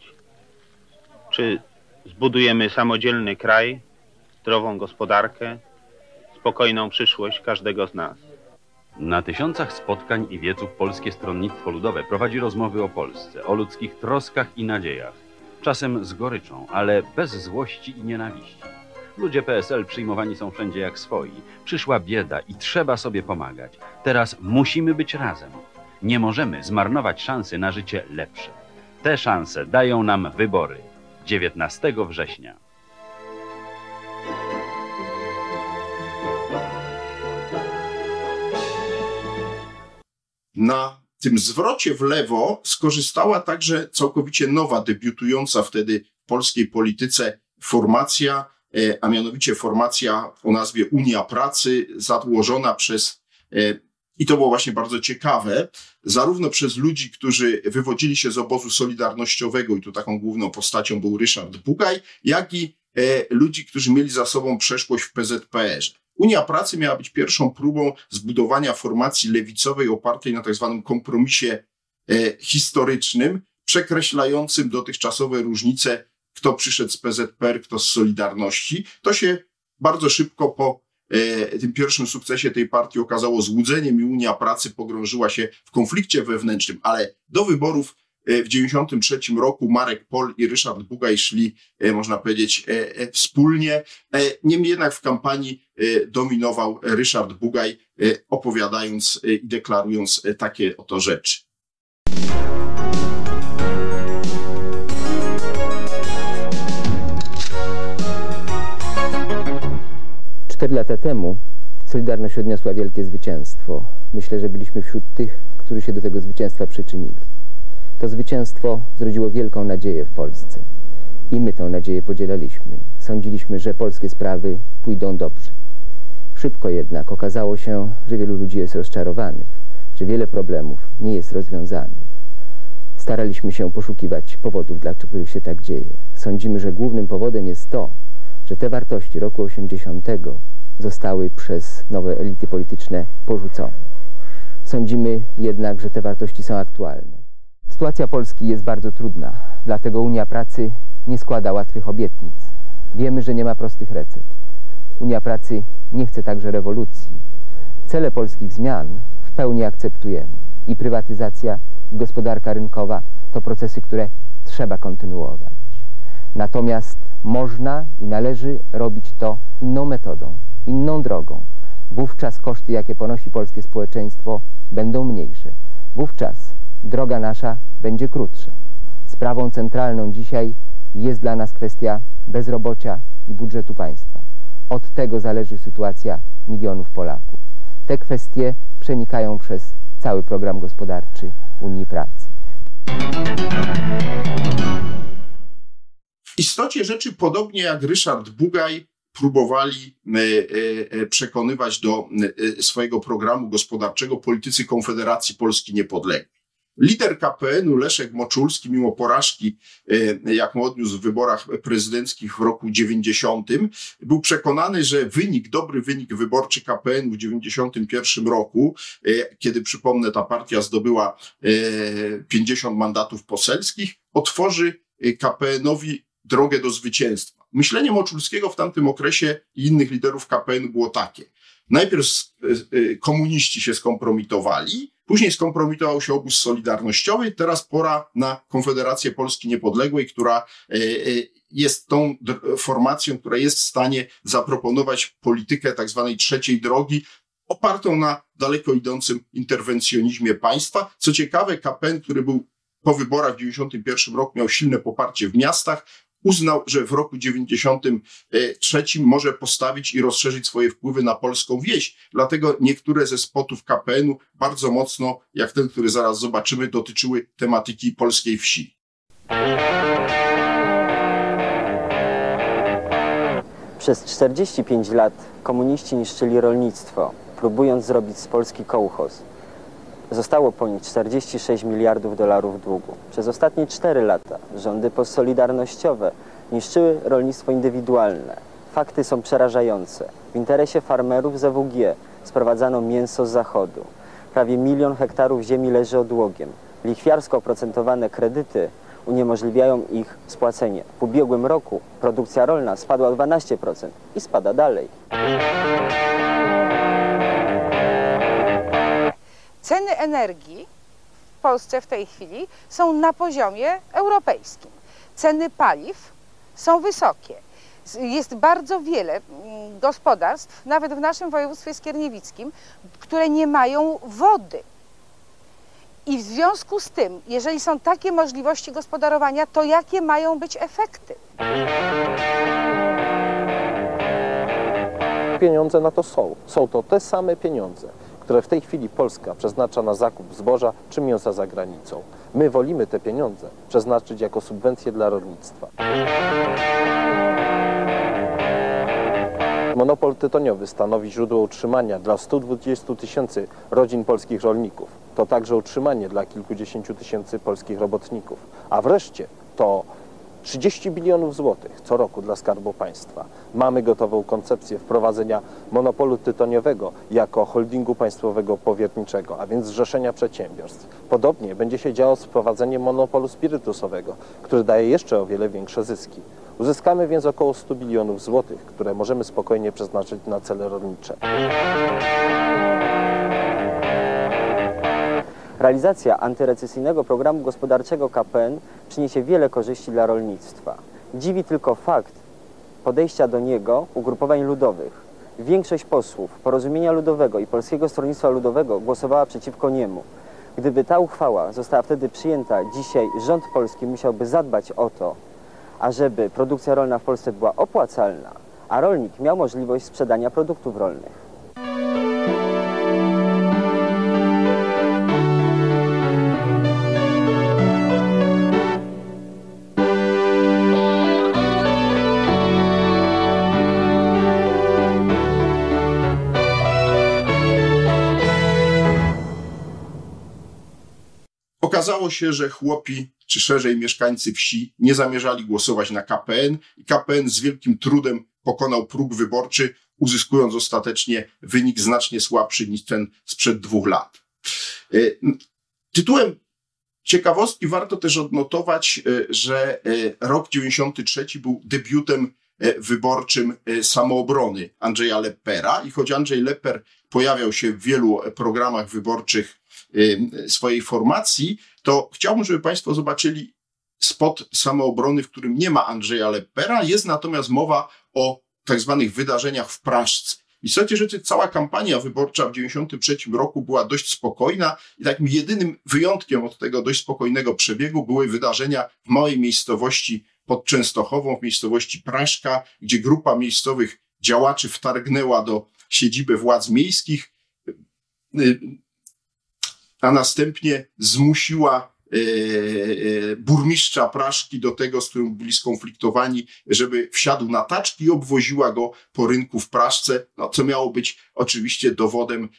Czy zbudujemy samodzielny kraj, zdrową gospodarkę, spokojną przyszłość każdego z nas? Na tysiącach spotkań i wieców Polskie Stronnictwo Ludowe prowadzi rozmowy o Polsce, o ludzkich troskach i nadziejach. Czasem z goryczą, ale bez złości i nienawiści. Ludzie PSL przyjmowani są wszędzie jak swoi. Przyszła bieda i trzeba sobie pomagać. Teraz musimy być razem. Nie możemy zmarnować szansy na życie lepsze. Te szanse dają nam wybory. 19 września. Na tym zwrocie w lewo skorzystała także całkowicie nowa, debiutująca wtedy w polskiej polityce formacja, e, a mianowicie formacja o nazwie Unia Pracy, zadłożona przez, e, i to było właśnie bardzo ciekawe, zarówno przez ludzi, którzy wywodzili się z obozu solidarnościowego, i tu taką główną postacią był Ryszard Bugaj, jak i e, ludzi, którzy mieli za sobą przeszłość w PZPR. Unia Pracy miała być pierwszą próbą zbudowania formacji lewicowej opartej na tak zwanym kompromisie e, historycznym, przekreślającym dotychczasowe różnice, kto przyszedł z PZPR, kto z Solidarności. To się bardzo szybko po e, tym pierwszym sukcesie tej partii okazało złudzeniem i Unia Pracy pogrążyła się w konflikcie wewnętrznym, ale do wyborów w 93 roku Marek Pol i Ryszard Bugaj szli, e, można powiedzieć, e, e, wspólnie. Niemniej jednak w kampanii dominował Ryszard Bugaj, opowiadając i deklarując takie oto rzeczy. Cztery lata temu Solidarność odniosła wielkie zwycięstwo. Myślę, że byliśmy wśród tych, którzy się do tego zwycięstwa przyczynili. To zwycięstwo zrodziło wielką nadzieję w Polsce. I my tę nadzieję podzielaliśmy. Sądziliśmy, że polskie sprawy pójdą dobrze. Szybko jednak okazało się, że wielu ludzi jest rozczarowanych, że wiele problemów nie jest rozwiązanych. Staraliśmy się poszukiwać powodów, dla których się tak dzieje. Sądzimy, że głównym powodem jest to, że te wartości roku 80 zostały przez nowe elity polityczne porzucone. Sądzimy jednak, że te wartości są aktualne. Sytuacja Polski jest bardzo trudna, dlatego Unia Pracy nie składa łatwych obietnic. Wiemy, że nie ma prostych recept. Unia Pracy nie chce także rewolucji. Cele polskich zmian w pełni akceptujemy. I prywatyzacja, i gospodarka rynkowa to procesy, które trzeba kontynuować. Natomiast można i należy robić to inną metodą, inną drogą. Wówczas koszty, jakie ponosi polskie społeczeństwo, będą mniejsze. Wówczas droga nasza będzie krótsza. Sprawą centralną dzisiaj jest dla nas kwestia bezrobocia i budżetu państwa. Od tego zależy sytuacja milionów Polaków. te kwestie przenikają przez cały program gospodarczy Unii Pracy. W istocie rzeczy, podobnie jak Ryszard Bugaj, próbowali e, e, przekonywać do swojego programu gospodarczego politycy Konfederacji Polski Niepodległej. Lider KPN-u Leszek Moczulski, mimo porażki, e, jaką odniósł w wyborach prezydenckich w roku 90, był przekonany, że wynik, dobry wynik wyborczy KPN w 91 roku, e, kiedy przypomnę, ta partia zdobyła 50 e, mandatów poselskich, otworzy KPN-owi drogę do zwycięstwa. Myślenie Moczulskiego w tamtym okresie i innych liderów KPN było takie. Najpierw komuniści się skompromitowali, Później skompromitował się obóz solidarnościowy, teraz pora na Konfederację Polski Niepodległej, która e, e, jest tą formacją, która jest w stanie zaproponować politykę tak zwanej trzeciej drogi, opartą na daleko idącym interwencjonizmie państwa. Co ciekawe, KPN, który był po wyborach w 1991 roku miał silne poparcie w miastach, uznał, że w roku 93 może postawić i rozszerzyć swoje wpływy na polską wieś. Dlatego niektóre ze spotów KPN-u bardzo mocno, jak ten, który zaraz zobaczymy, dotyczyły tematyki polskiej wsi. Przez 45 lat komuniści niszczyli rolnictwo, próbując zrobić z Polski kołchoz zostało po nich 46 miliardów dolarów długu. Przez ostatnie 4 lata rządy postsolidarnościowe niszczyły rolnictwo indywidualne. Fakty są przerażające. W interesie farmerów z EWG sprowadzano mięso z zachodu. Prawie milion hektarów ziemi leży odłogiem. Lichwiarsko oprocentowane kredyty uniemożliwiają ich spłacenie. W ubiegłym roku produkcja rolna spadła o 12% i spada dalej. Ceny energii w Polsce w tej chwili są na poziomie europejskim. Ceny paliw są wysokie. Jest bardzo wiele mm, gospodarstw, nawet w naszym województwie skierniewickim, które nie mają wody. I w związku z tym, jeżeli są takie możliwości gospodarowania, to jakie mają być efekty? Pieniądze na to są. Są to te same pieniądze które w tej chwili Polska przeznacza na zakup zboża czy mięsa za granicą. My wolimy te pieniądze przeznaczyć jako subwencje dla rolnictwa. Monopol tytoniowy stanowi źródło utrzymania dla 120 tysięcy rodzin polskich rolników. To także utrzymanie dla kilkudziesięciu tysięcy polskich robotników. A wreszcie to 30 bilionów złotych co roku dla Skarbu Państwa. Mamy gotową koncepcję wprowadzenia monopolu tytoniowego jako holdingu państwowego powierniczego, a więc zrzeszenia przedsiębiorstw. Podobnie będzie się działo z wprowadzeniem monopolu spirytusowego, który daje jeszcze o wiele większe zyski. Uzyskamy więc około 100 bilionów złotych, które możemy spokojnie przeznaczyć na cele rolnicze. Realizacja antyrecesyjnego programu gospodarczego KPN przyniesie wiele korzyści dla rolnictwa. Dziwi tylko fakt podejścia do niego ugrupowań ludowych. Większość posłów Porozumienia Ludowego i Polskiego Stronnictwa Ludowego głosowała przeciwko niemu. Gdyby ta uchwała została wtedy przyjęta, dzisiaj rząd polski musiałby zadbać o to, ażeby produkcja rolna w Polsce była opłacalna, a rolnik miał możliwość sprzedania produktów rolnych. Okazało się, że chłopi, czy szerzej mieszkańcy wsi, nie zamierzali głosować na KPN i KPN z wielkim trudem pokonał próg wyborczy, uzyskując ostatecznie wynik znacznie słabszy niż ten sprzed dwóch lat. E, tytułem ciekawostki warto też odnotować, e, że e, rok 93 był debiutem wyborczym samoobrony Andrzeja Lepera i choć Andrzej Leper pojawiał się w wielu programach wyborczych swojej formacji, to chciałbym, żeby Państwo zobaczyli spot samoobrony, w którym nie ma Andrzeja Lepera, jest natomiast mowa o tak zwanych wydarzeniach w Praszce. W istocie rzeczy cała kampania wyborcza w 1993 roku była dość spokojna i takim jedynym wyjątkiem od tego dość spokojnego przebiegu były wydarzenia w małej miejscowości pod Częstochową, w miejscowości Praszka, gdzie grupa miejscowych działaczy wtargnęła do siedziby władz miejskich, a następnie zmusiła burmistrza Praszki do tego, z którym byli skonfliktowani, żeby wsiadł na taczki i obwoziła go po rynku w Praszce, no, co miało być oczywiście dowodem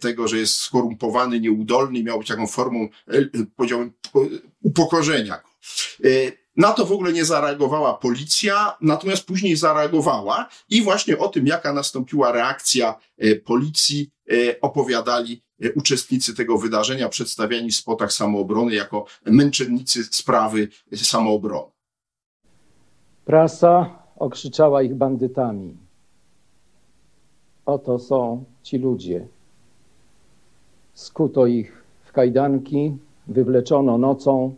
tego, że jest skorumpowany, nieudolny, miało być taką formą, powiedziałbym, upokorzenia go. Na to w ogóle nie zareagowała policja, natomiast później zareagowała i właśnie o tym, jaka nastąpiła reakcja e, policji, e, opowiadali e, uczestnicy tego wydarzenia, przedstawiani w spotach samoobrony jako męczennicy sprawy samoobrony. Prasa okrzyczała ich bandytami. Oto są ci ludzie. Skuto ich w kajdanki, wywleczono nocą,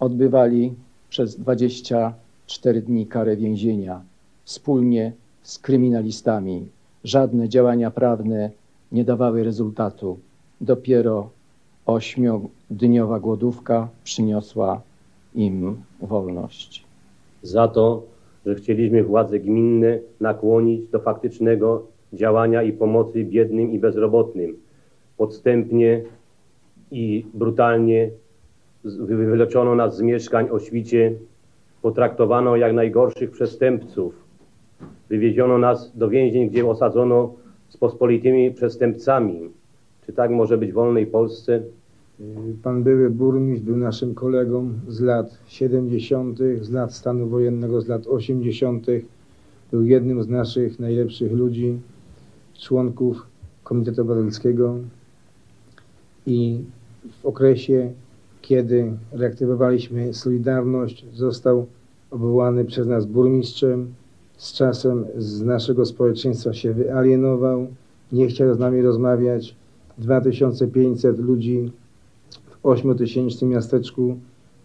odbywali przez 24 dni karę więzienia wspólnie z kryminalistami. Żadne działania prawne nie dawały rezultatu. Dopiero ośmiodniowa głodówka przyniosła im wolność. Za to, że chcieliśmy władze gminne nakłonić do faktycznego działania i pomocy biednym i bezrobotnym. Podstępnie i brutalnie wyleczono nas z mieszkań o świcie, potraktowano jak najgorszych przestępców. Wywieziono nas do więzień, gdzie osadzono z pospolitymi przestępcami. Czy tak może być w wolnej Polsce? Pan były burmistrz był naszym kolegą z lat 70., z lat stanu wojennego, z lat 80. Był jednym z naszych najlepszych ludzi, członków Komitetu Obywatelskiego i w okresie kiedy reaktywowaliśmy Solidarność, został obwołany przez nas burmistrzem. Z czasem z naszego społeczeństwa się wyalienował, nie chciał z nami rozmawiać. 2500 ludzi w 8000 miasteczku,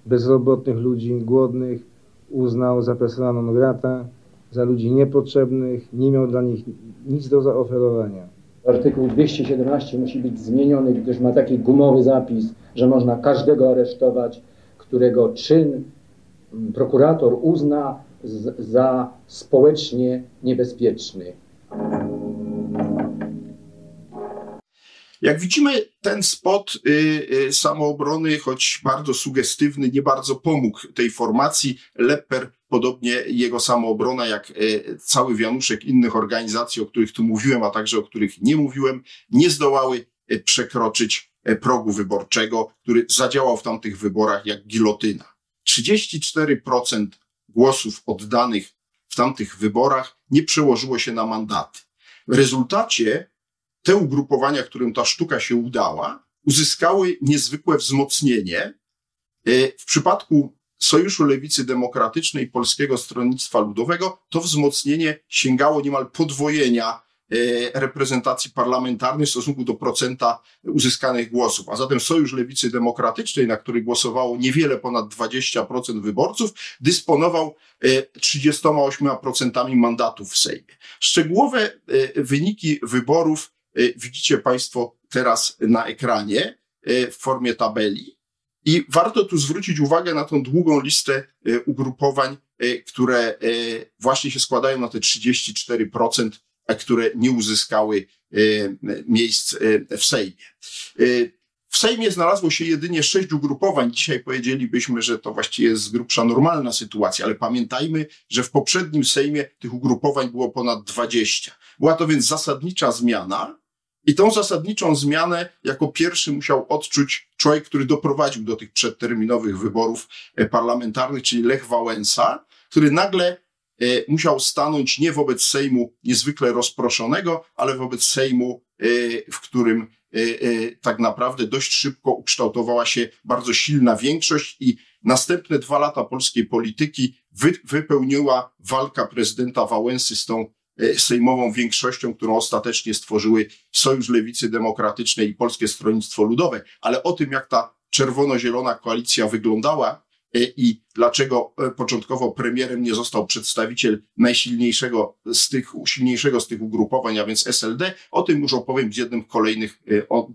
bezrobotnych ludzi, głodnych, uznał za persona non grata, za ludzi niepotrzebnych, nie miał dla nich nic do zaoferowania. Artykuł 217 musi być zmieniony, gdyż ma taki gumowy zapis, że można każdego aresztować, którego czyn prokurator uzna za społecznie niebezpieczny. Jak widzimy, ten spot y, y, samoobrony, choć bardzo sugestywny, nie bardzo pomógł tej formacji. Lepper, podobnie jego samoobrona, jak y, cały wianuszek innych organizacji, o których tu mówiłem, a także o których nie mówiłem, nie zdołały y, przekroczyć y, progu wyborczego, który zadziałał w tamtych wyborach jak gilotyna. 34% głosów oddanych w tamtych wyborach nie przełożyło się na mandaty. W rezultacie te ugrupowania, którym ta sztuka się udała, uzyskały niezwykłe wzmocnienie. E, w przypadku Sojuszu Lewicy Demokratycznej Polskiego Stronnictwa Ludowego to wzmocnienie sięgało niemal podwojenia reprezentacji parlamentarnej w stosunku do procenta uzyskanych głosów. A zatem Sojusz Lewicy Demokratycznej, na który głosowało niewiele ponad 20% wyborców, dysponował 38% e, mandatów w Sejmie. Szczegółowe wyniki wyborów widzicie Państwo teraz na ekranie w formie tabeli. I warto tu zwrócić uwagę na tą długą listę ugrupowań, które właśnie się składają na te 34%, które nie uzyskały miejsc w Sejmie. W Sejmie znalazło się jedynie sześć ugrupowań. Dzisiaj powiedzielibyśmy, że to właściwie jest grubsza normalna sytuacja, ale pamiętajmy, że w poprzednim Sejmie tych ugrupowań było ponad 20. Była to więc zasadnicza zmiana, i tą zasadniczą zmianę jako pierwszy musiał odczuć człowiek, który doprowadził do tych przedterminowych wyborów e, parlamentarnych, czyli Lech Wałęsa, który nagle e, musiał stanąć nie wobec Sejmu niezwykle rozproszonego, ale wobec Sejmu, e, w którym tak naprawdę dość szybko ukształtowała się bardzo silna większość i następne dwa lata polskiej polityki wypełniła walka prezydenta Wałęsy z tą E, sejmową większością, którą ostatecznie stworzyły Sojusz Lewicy Demokratycznej i Polskie Stronnictwo Ludowe. Ale o tym, jak ta czerwono-zielona koalicja wyglądała e, i dlaczego e, początkowo premierem nie został przedstawiciel najsilniejszego z tych, silniejszego z tych ugrupowań, a więc SLD, o tym już opowiem w jednym z kolejnych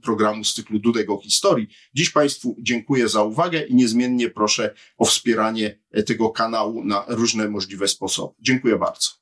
programów z cyklu Dudego Historii. Dziś Państwu dziękuję za uwagę i niezmiennie proszę o wspieranie tego kanału na różne możliwe sposoby. Dziękuję bardzo.